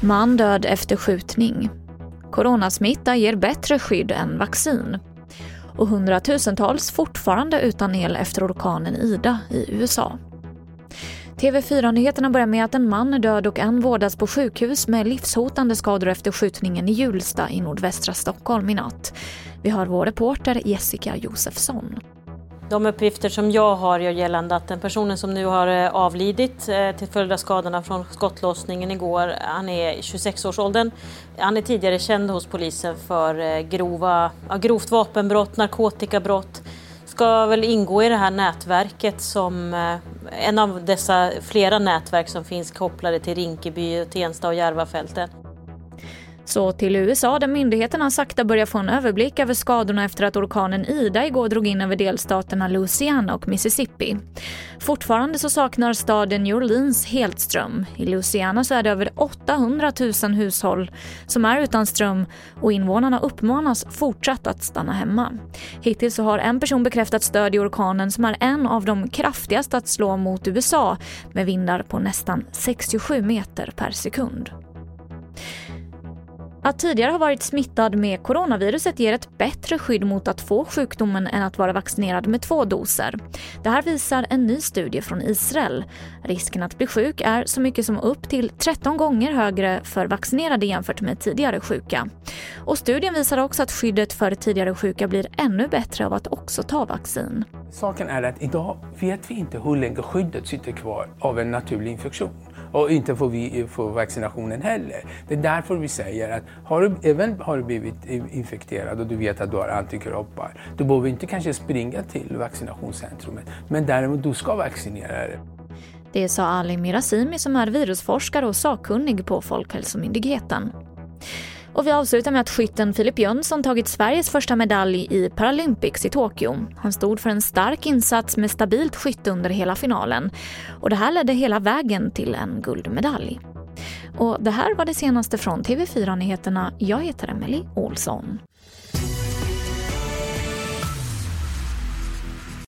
Man död efter skjutning. Coronasmitta ger bättre skydd än vaccin. Och hundratusentals fortfarande utan el efter orkanen Ida i USA. TV4-nyheterna börjar med att en man är död och en vårdas på sjukhus med livshotande skador efter skjutningen i Hjulsta i nordvästra Stockholm i natt. Vi har vår reporter Jessica Josefsson. De uppgifter som jag har gör gällande att den personen som nu har eh, avlidit eh, till följd av skadorna från skottlossningen igår, han är 26-årsåldern. Han är tidigare känd hos polisen för eh, grova, grovt vapenbrott, narkotikabrott, ska väl ingå i det här nätverket som en av dessa flera nätverk som finns kopplade till Rinkeby, Tensta och Järvafältet. Så till USA där myndigheterna sakta börjar få en överblick över skadorna efter att orkanen Ida igår drog in över delstaterna Louisiana och Mississippi. Fortfarande så saknar staden New Orleans helt ström. I Louisiana så är det över 800 000 hushåll som är utan ström och invånarna uppmanas fortsatt att stanna hemma. Hittills så har en person bekräftat stöd i orkanen som är en av de kraftigaste att slå mot USA med vindar på nästan 67 meter per sekund. Att tidigare ha varit smittad med coronaviruset ger ett bättre skydd mot att få sjukdomen än att vara vaccinerad med två doser. Det här visar en ny studie från Israel. Risken att bli sjuk är så mycket som upp till 13 gånger högre för vaccinerade jämfört med tidigare sjuka. Och studien visar också att skyddet för tidigare sjuka blir ännu bättre av att också ta vaccin. Saken är att idag vet vi inte hur länge skyddet sitter kvar av en naturlig infektion. Och inte får vi få vaccinationen heller. Det är därför vi säger att har du, även har du blivit infekterad och du vet att du har antikroppar, du behöver inte kanske springa till vaccinationscentrumet, men däremot du ska vaccinera dig. Det sa Ali Mirazimi som är virusforskare och sakkunnig på Folkhälsomyndigheten. Och vi avslutar med att skytten Filip Jönsson tagit Sveriges första medalj i Paralympics i Tokyo. Han stod för en stark insats med stabilt skytte under hela finalen. Och det här ledde hela vägen till en guldmedalj. Och det här var det senaste från TV4 Nyheterna. Jag heter Emily Olsson.